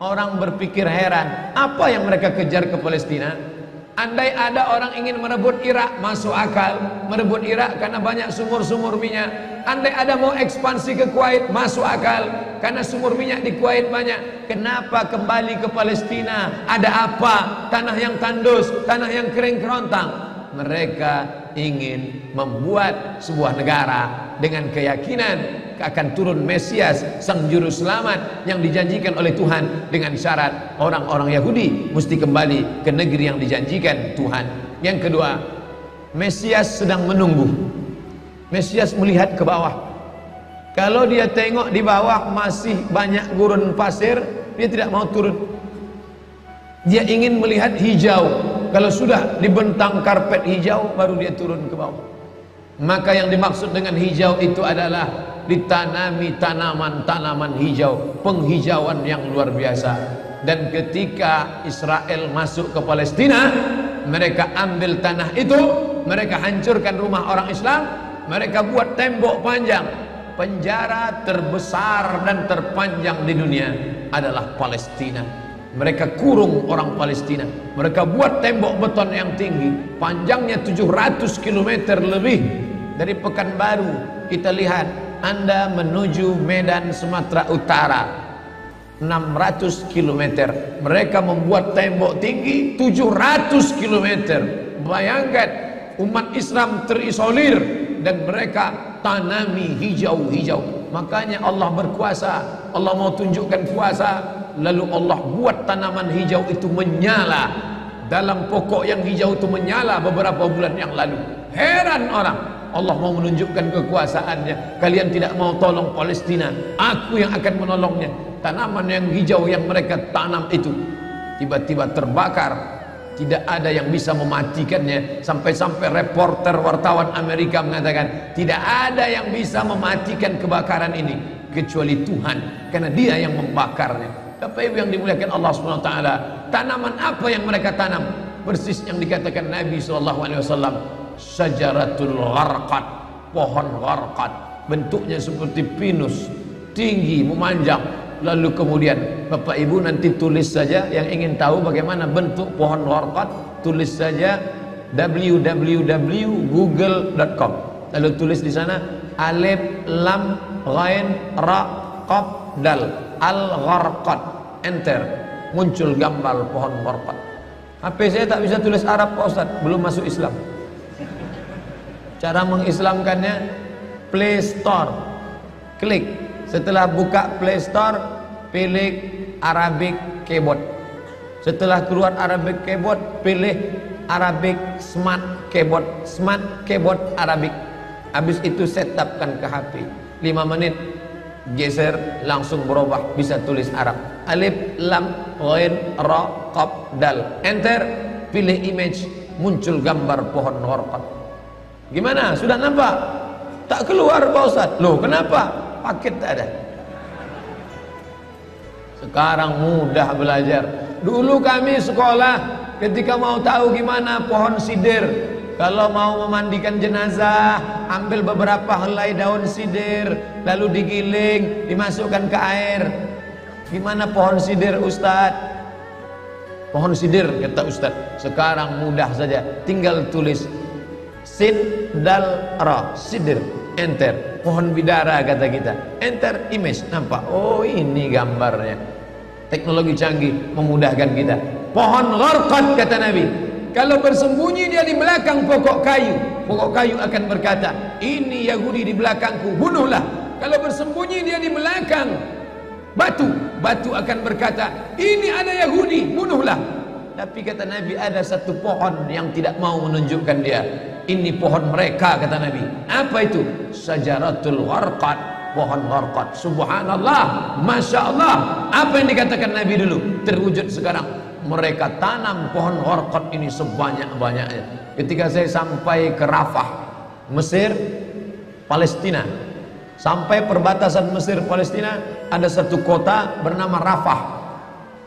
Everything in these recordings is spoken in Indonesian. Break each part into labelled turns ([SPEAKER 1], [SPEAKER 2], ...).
[SPEAKER 1] Orang berpikir heran, apa yang mereka kejar ke Palestina? Andai ada orang ingin merebut Irak, masuk akal. Merebut Irak karena banyak sumur-sumur minyak. Andai ada mau ekspansi ke Kuwait, masuk akal. Karena sumur minyak di Kuwait banyak. Kenapa kembali ke Palestina? Ada apa? Tanah yang tandus, tanah yang kering kerontang. Mereka ingin membuat sebuah negara dengan keyakinan akan turun Mesias sang juru selamat yang dijanjikan oleh Tuhan dengan syarat orang-orang Yahudi mesti kembali ke negeri yang dijanjikan Tuhan. Yang kedua Mesias sedang menunggu. Mesias melihat ke bawah. Kalau dia tengok di bawah masih banyak gurun pasir dia tidak mau turun. Dia ingin melihat hijau. Kalau sudah dibentang karpet hijau baru dia turun ke bawah. Maka yang dimaksud dengan hijau itu adalah ditanami tanaman-tanaman hijau penghijauan yang luar biasa. Dan ketika Israel masuk ke Palestina mereka ambil tanah itu mereka hancurkan rumah orang Islam mereka buat tembok panjang. Penjara terbesar dan terpanjang di dunia adalah Palestina. Mereka kurung orang Palestina. Mereka buat tembok beton yang tinggi panjangnya 700 km lebih dari Pekanbaru. Kita lihat anda menuju Medan Sumatera Utara. 600 km mereka membuat tembok tinggi 700 km bayangkan umat Islam terisolir dan mereka tanami hijau-hijau. Makanya Allah berkuasa Allah mau tunjukkan kuasa. Lalu Allah buat tanaman hijau itu menyala. Dalam pokok yang hijau itu menyala beberapa bulan yang lalu. Heran orang Allah mau menunjukkan kekuasaannya. Kalian tidak mau tolong Palestina. Aku yang akan menolongnya. Tanaman yang hijau yang mereka tanam itu tiba-tiba terbakar. Tidak ada yang bisa mematikannya. Sampai-sampai reporter wartawan Amerika mengatakan tidak ada yang bisa mematikan kebakaran ini kecuali Tuhan karena dia yang membakarnya. Ibu yang dimuliakan Allah SWT tanaman apa yang mereka tanam? Persis yang dikatakan Nabi SAW syajaratul gharqat pohon gharqat bentuknya seperti pinus tinggi memanjang. Lalu kemudian Bapak Ibu nanti tulis saja yang ingin tahu bagaimana bentuk pohon gharqat tulis saja www.google.com lalu tulis di sana alif lam ghain ra qaf dal al gharqat enter muncul gambar pohon gharqat HP saya tak bisa tulis Arab Pak Ustaz belum masuk Islam Cara mengislamkannya Play Store. Klik. Setelah buka Play Store, pilih Arabic Keyboard. Setelah keluar Arabic Keyboard, pilih Arabic Smart Keyboard. Smart Keyboard Arabic. Habis itu setupkan ke HP. 5 menit geser langsung berubah bisa tulis Arab. Alif lam ghain ra qaf dal. Enter pilih image muncul gambar pohon warqat. Gimana? Sudah nampak? Tak keluar Pak Ustaz. Loh, kenapa? Paket tak ada. Sekarang mudah belajar. Dulu kami sekolah ketika mau tahu gimana pohon sidir, kalau mau memandikan jenazah, ambil beberapa helai daun sidir, lalu digiling, dimasukkan ke air. Gimana pohon sidir Ustaz? Pohon sidir kata Ustaz. Sekarang mudah saja, tinggal tulis sin dal ra sidir. Enter. Pohon bidara kata kita. Enter image. Nampak? Oh ini gambarnya. Teknologi canggih memudahkan kita. Pohon gharqat kata Nabi. Kalau bersembunyi dia di belakang pokok kayu pokok kayu akan berkata ini Yahudi di belakangku bunuhlah. Kalau bersembunyi dia di belakang batu batu akan berkata ini ada Yahudi bunuhlah. Tapi kata Nabi ada satu pohon yang tidak mau menunjukkan dia ini pohon mereka kata Nabi. Apa itu? Sajaratul gharqat. Pohon gharqat. Subhanallah. Masya Allah. Apa yang dikatakan Nabi dulu? Terwujud sekarang. Mereka tanam pohon gharqat ini sebanyak-banyaknya. Ketika saya sampai ke Rafah Mesir Palestina. Sampai perbatasan Mesir Palestina ada satu kota bernama Rafah.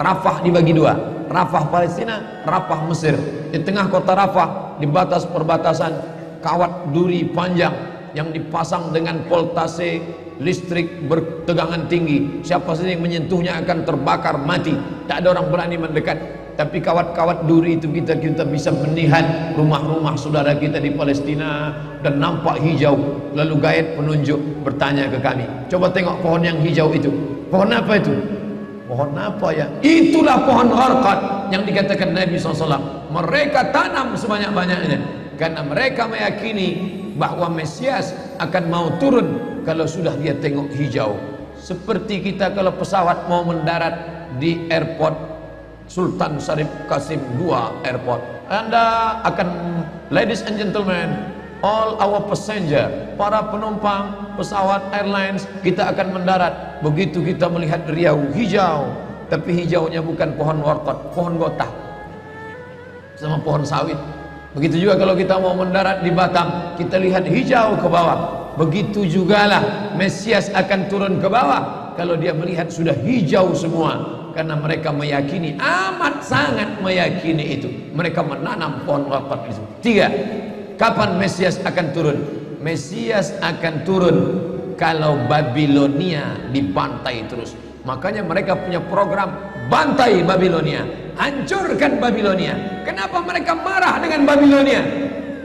[SPEAKER 1] Rafah dibagi dua. Rafah Palestina Rafah Mesir. Di tengah kota Rafah di batas perbatasan kawat duri panjang yang dipasang dengan voltase listrik bertegangan tinggi. Siapa saja yang menyentuhnya akan terbakar mati. Tak ada orang berani mendekat. Tapi kawat-kawat duri itu kita kita bisa melihat rumah-rumah saudara kita di Palestina dan nampak hijau. Lalu gaib penunjuk bertanya ke kami coba tengok pohon yang hijau itu. Pohon apa itu pohon apa ya itulah pohon gharqad yang dikatakan Nabi SAW mereka tanam sebanyak-banyaknya. Karena mereka meyakini bahwa Mesias akan mau turun kalau sudah dia tengok hijau. Seperti kita kalau pesawat mau mendarat di airport Sultan Syarif Kasim II Airport. Anda akan ladies and gentlemen all our passenger para penumpang pesawat airlines kita akan mendarat. Begitu kita melihat riau hijau tapi hijaunya bukan pohon warkot pohon gotah sama pohon sawit. Begitu juga kalau kita mau mendarat di Batam kita lihat hijau ke bawah. Begitu jugalah Mesias akan turun ke bawah kalau dia melihat sudah hijau semua. Karena mereka meyakini amat sangat meyakini itu. Mereka menanam pohon warkot itu tiga Kapan Mesias akan turun? Mesias akan turun kalau Babilonia dibantai terus. Makanya mereka punya program bantai Babilonia, hancurkan Babilonia. Kenapa mereka marah dengan Babilonia?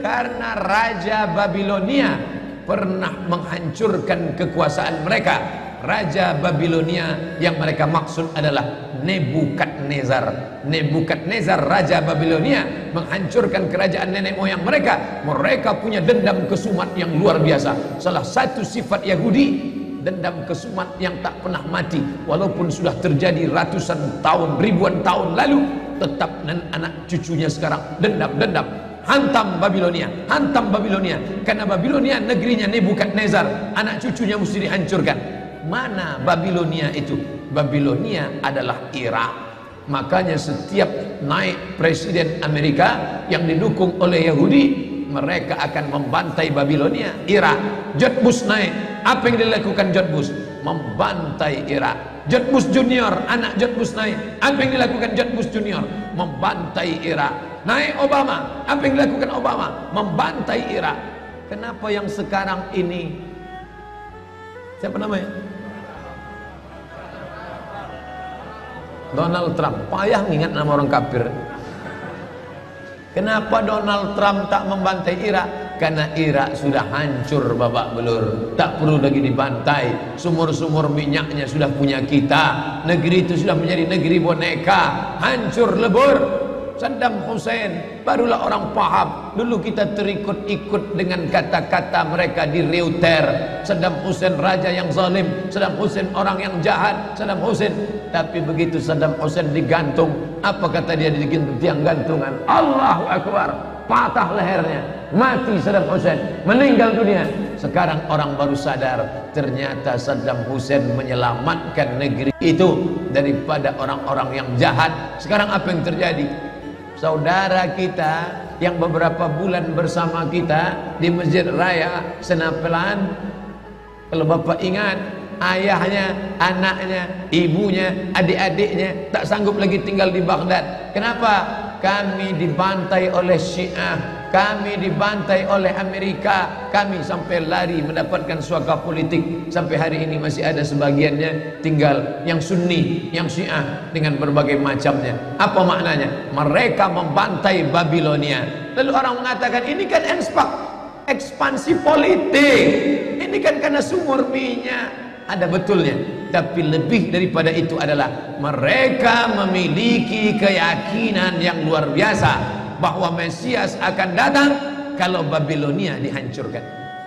[SPEAKER 1] Karena raja Babilonia pernah menghancurkan kekuasaan mereka. Raja Babilonia yang mereka maksud adalah Nebukadnezar. Nebukadnezar raja Babilonia menghancurkan kerajaan nenek moyang mereka. Mereka punya dendam kesumat yang luar biasa. Salah satu sifat Yahudi dendam kesumat yang tak pernah mati walaupun sudah terjadi ratusan tahun ribuan tahun lalu tetap anak cucunya sekarang dendam-dendam hantam Babilonia hantam Babilonia karena Babilonia negerinya Nebukadnezar anak cucunya mesti dihancurkan mana Babilonia itu? Babilonia adalah Irak. Makanya setiap naik presiden Amerika yang didukung oleh Yahudi mereka akan membantai Babilonia Irak. Bush naik. Apa yang dilakukan Bush membantai Irak. Bush Junior anak Bush naik. Apa yang dilakukan Bush Junior? Membantai Irak. Naik Obama. Apa yang dilakukan Obama? Membantai Irak. Kenapa yang sekarang ini? Siapa namanya Donald Trump. Payah mengingat nama orang kafir. Kenapa Donald Trump tak membantai Irak karena Irak sudah hancur babak belur. Tak perlu lagi dibantai. Sumur-sumur minyaknya sudah punya kita. Negeri itu sudah menjadi negeri boneka. Hancur lebur Saddam Hussein barulah orang paham. Dulu kita terikut-ikut dengan kata-kata mereka di Reuter. Saddam Hussein raja yang zalim Saddam Hussein orang yang jahat Saddam Hussein. Tapi begitu Saddam Hussein digantung apa kata dia di tiang gantungan. Allahu Akbar. Patah lehernya. Mati Saddam Hussein. Meninggal dunia. Sekarang orang baru sadar ternyata Saddam Hussein menyelamatkan negeri itu daripada orang-orang yang jahat. Sekarang apa yang terjadi saudara kita yang beberapa bulan bersama kita di Masjid Raya Senapelan. Kalau Bapak ingat ayahnya, anaknya, ibunya, adik-adiknya tak sanggup lagi tinggal di Baghdad. Kenapa? kami dibantai oleh Syiah kami dibantai oleh Amerika. Kami sampai lari mendapatkan suaka politik. Sampai hari ini masih ada sebagiannya tinggal yang sunni yang syiah dengan berbagai macamnya. Apa maknanya? Mereka membantai Babilonia. Lalu orang mengatakan ini kan enspak ekspansi politik. Ini kan karena sumur minyak. Ada betulnya. Tapi lebih daripada itu adalah mereka memiliki keyakinan yang luar biasa bahwa Mesias akan datang kalau Babilonia dihancurkan.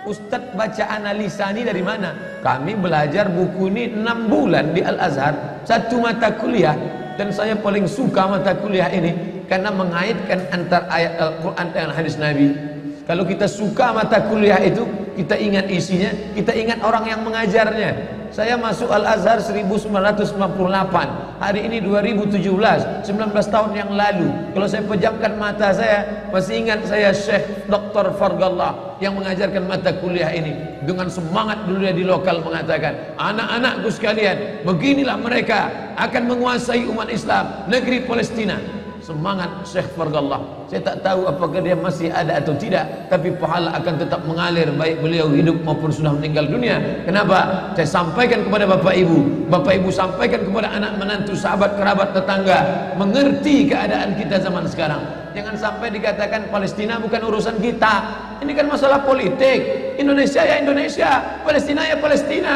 [SPEAKER 1] Ustadz baca analisa ini dari mana? Kami belajar buku ini 6 bulan di Al-Azhar, satu mata kuliah dan saya paling suka mata kuliah ini karena mengaitkan antara ayat Al-Qur'an dengan hadis Nabi. Kalau kita suka mata kuliah itu, kita ingat isinya, kita ingat orang yang mengajarnya. Saya masuk Al-Azhar 1998 Hari ini 2017 19 tahun yang lalu. Kalau saya pejamkan mata saya Masih ingat saya Syekh Dr. Fargallah Yang mengajarkan mata kuliah ini. Dengan semangat dulu dia di lokal mengatakan Anak-anakku sekalian Beginilah mereka akan menguasai umat Islam Negeri Palestina semangat Syekh Fargallah saya tak tahu apakah dia masih ada atau tidak tapi pahala akan tetap mengalir baik beliau hidup maupun sudah meninggal dunia. Kenapa? Saya sampaikan kepada bapak ibu bapak ibu sampaikan kepada anak menantu sahabat kerabat tetangga mengerti keadaan kita zaman sekarang. Jangan sampai dikatakan Palestina bukan urusan kita. Ini kan masalah politik. Indonesia ya Indonesia Palestina ya Palestina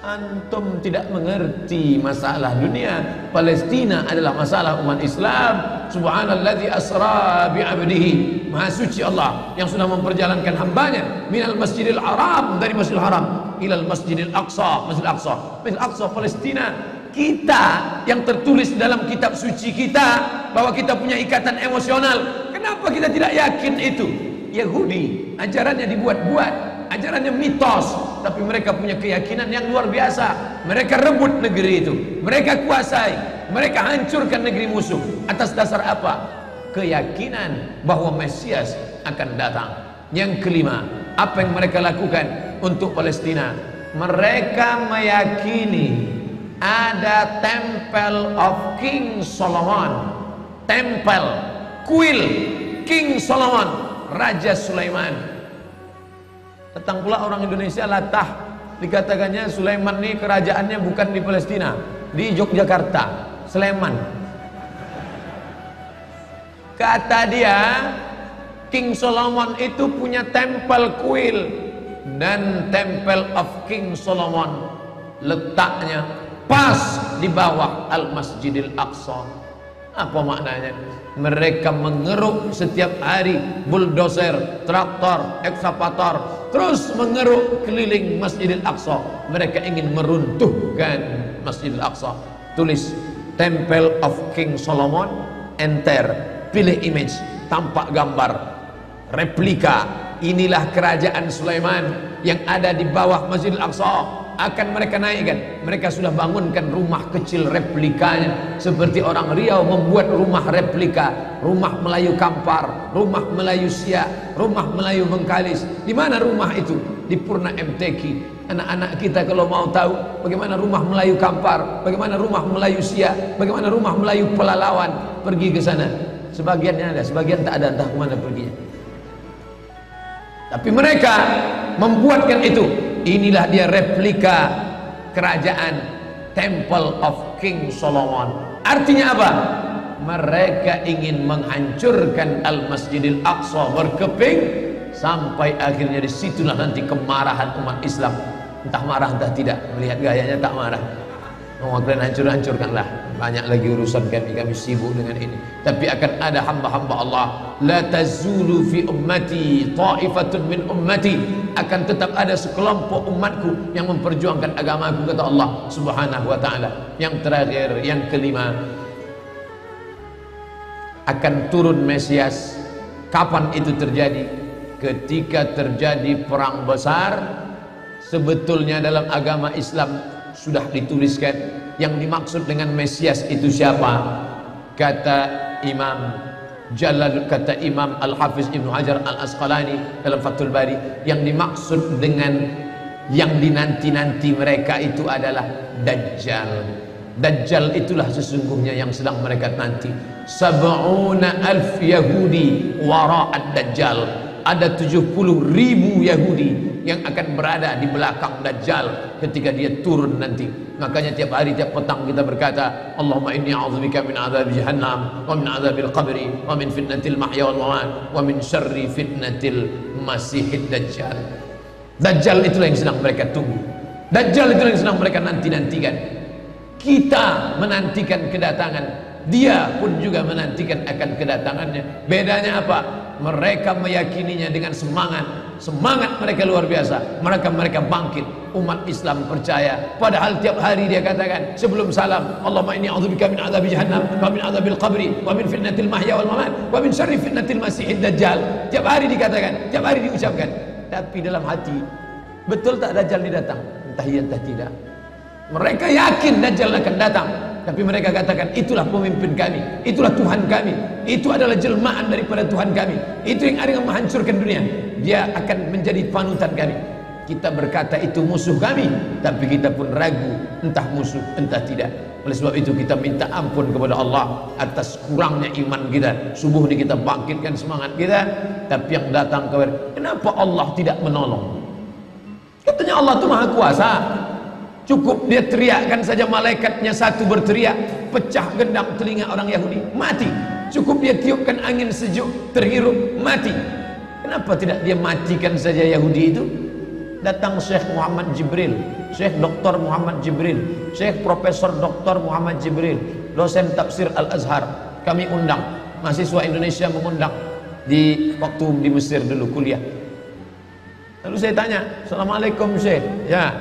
[SPEAKER 1] antum tidak mengerti masalah dunia. Palestina adalah masalah umat Islam. Subhanalladzi asra bi'abdihi maha suci Allah yang sudah memperjalankan hambanya. Minal masjidil haram dari masjidil haram. Ilal masjidil aqsa masjidil aqsa. Masjidil aqsa Palestina. Kita yang tertulis dalam kitab suci kita bahwa kita punya ikatan emosional. Kenapa kita tidak yakin itu? Yahudi ajarannya dibuat-buat. Ajarannya mitos tapi mereka punya keyakinan yang luar biasa. Mereka rebut negeri itu. Mereka kuasai. Mereka hancurkan negeri musuh. Atas dasar apa? Keyakinan bahwa Mesias akan datang. Yang kelima apa yang mereka lakukan untuk Palestina? Mereka meyakini ada Temple of King Solomon. Temple kuil King Solomon Raja Sulaiman Datang pula orang Indonesia latah dikatakannya Sulaiman ini kerajaannya bukan di Palestina, di Yogyakarta, Sleman. Kata dia, King Solomon itu punya temple kuil dan Temple of King Solomon letaknya pas di bawah Al Masjidil Aqsa. Apa maknanya? Mereka mengeruk setiap hari bulldozer, traktor, ekskavator, terus mengeruk keliling Masjidil Aqsa. Mereka ingin meruntuhkan Masjidil Aqsa. Tulis Temple of King Solomon. Enter. Pilih image. Tampak gambar. Replika. Inilah kerajaan Sulaiman yang ada di bawah Masjidil Aqsa akan mereka naikkan. Mereka sudah bangunkan rumah kecil replikanya. Seperti orang Riau membuat rumah replika. Rumah Melayu Kampar rumah Melayu Siak rumah Melayu Bengkalis. Di mana rumah itu? Di Purna MTQ anak-anak kita kalau mau tahu bagaimana rumah Melayu Kampar bagaimana rumah Melayu Siak bagaimana rumah Melayu Pelalawan pergi ke sana. Sebagiannya ada sebagian tak ada entah ke mana perginya. Tapi mereka membuatkan itu inilah dia replika kerajaan Temple of King Solomon. Artinya apa? mereka ingin menghancurkan Al-Masjidil Aqsa berkeping sampai akhirnya disitulah nanti kemarahan umat Islam. Entah marah entah tidak. Melihat gayanya tak marah. Mau kalian hancur-hancurkanlah banyak lagi urusan kami kami sibuk dengan ini. Tapi akan ada hamba-hamba Allah. La tazulu fi ummati ta'ifatun min ummati. Akan tetap ada sekelompok umatku yang memperjuangkan agamaku kata Allah subhanahu wa ta'ala. Yang terakhir yang kelima akan turun Mesias. Kapan itu terjadi? Ketika terjadi perang besar sebetulnya dalam agama Islam sudah dituliskan yang dimaksud dengan Mesias itu siapa? Kata Imam Jalal kata Imam Al-Hafiz Ibn Hajar Al-Asqalani dalam Fathul Bari yang dimaksud dengan yang dinanti-nanti mereka itu adalah Dajjal. Dajjal itulah sesungguhnya yang sedang mereka nanti. Sab'una alf Yahudi wara'at Dajjal. Ada 70 ribu Yahudi yang akan berada di belakang Dajjal ketika dia turun nanti. Makanya tiap hari tiap petang kita berkata, Allahumma inni a'udzubika min azab jahannam wa min azabil qabri wa min fitnatil mahya wal mamat wa min syarri fitnatil masihid dajjal. Dajjal itulah yang sedang mereka tunggu. Dajjal itulah yang sedang mereka nanti-nantikan. Kita menantikan kedatangan dia pun juga menantikan akan kedatangannya. Bedanya apa? Mereka meyakininya dengan semangat semangat mereka luar biasa. Mereka mereka bangkit. Umat Islam percaya. Padahal tiap hari dia katakan sebelum salam Allahumma inni a'udzubika min adzabi jahannam wa min adzabil qabri wa min fitnatil mahya wal mamat wa min syarri fitnatil masiihid dajjal. Tiap hari dikatakan tiap hari diucapkan. Tapi dalam hati betul tak dajjal ini datang? Entah iya entah tidak. Mereka yakin dajjal akan datang. Tapi mereka katakan itulah pemimpin kami. Itulah Tuhan kami itu adalah jelmaan daripada Tuhan kami. Itu yang yang menghancurkan dunia. Dia akan menjadi panutan kami. Kita berkata itu musuh kami. Tapi kita pun ragu entah musuh entah tidak. Oleh sebab itu kita minta ampun kepada Allah atas kurangnya iman kita. Subuh ini kita bangkitkan semangat kita. Tapi yang datang kepada kenapa Allah tidak menolong? Katanya Allah itu maha kuasa. Cukup dia teriakkan saja malaikatnya satu berteriak pecah gendang telinga orang Yahudi mati cukup dia tiupkan angin sejuk terhirup mati kenapa tidak dia matikan saja Yahudi itu datang Syekh Muhammad Jibril Syekh Dr. Muhammad Jibril Syekh Profesor Dr. Muhammad Jibril dosen tafsir Al-Azhar kami undang mahasiswa Indonesia mengundang di waktu di Mesir dulu kuliah lalu saya tanya Assalamualaikum Syekh ya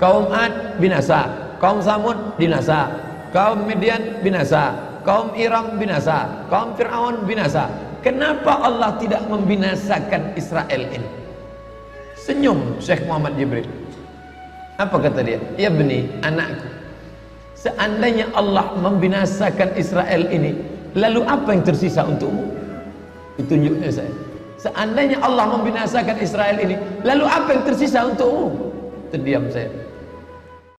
[SPEAKER 1] kaum Ad binasa kaum Samud binasa kaum Midian binasa kaum Iram binasa kaum Fir'aun binasa kenapa Allah tidak membinasakan Israel ini Senyum Syekh Muhammad Jibril. Apa kata dia? Ya beni, anakku. Seandainya Allah membinasakan Israel ini, lalu apa yang tersisa untukmu? Ditunjuknya saya. Seandainya Allah membinasakan Israel ini, lalu apa yang tersisa untukmu? Terdiam saya.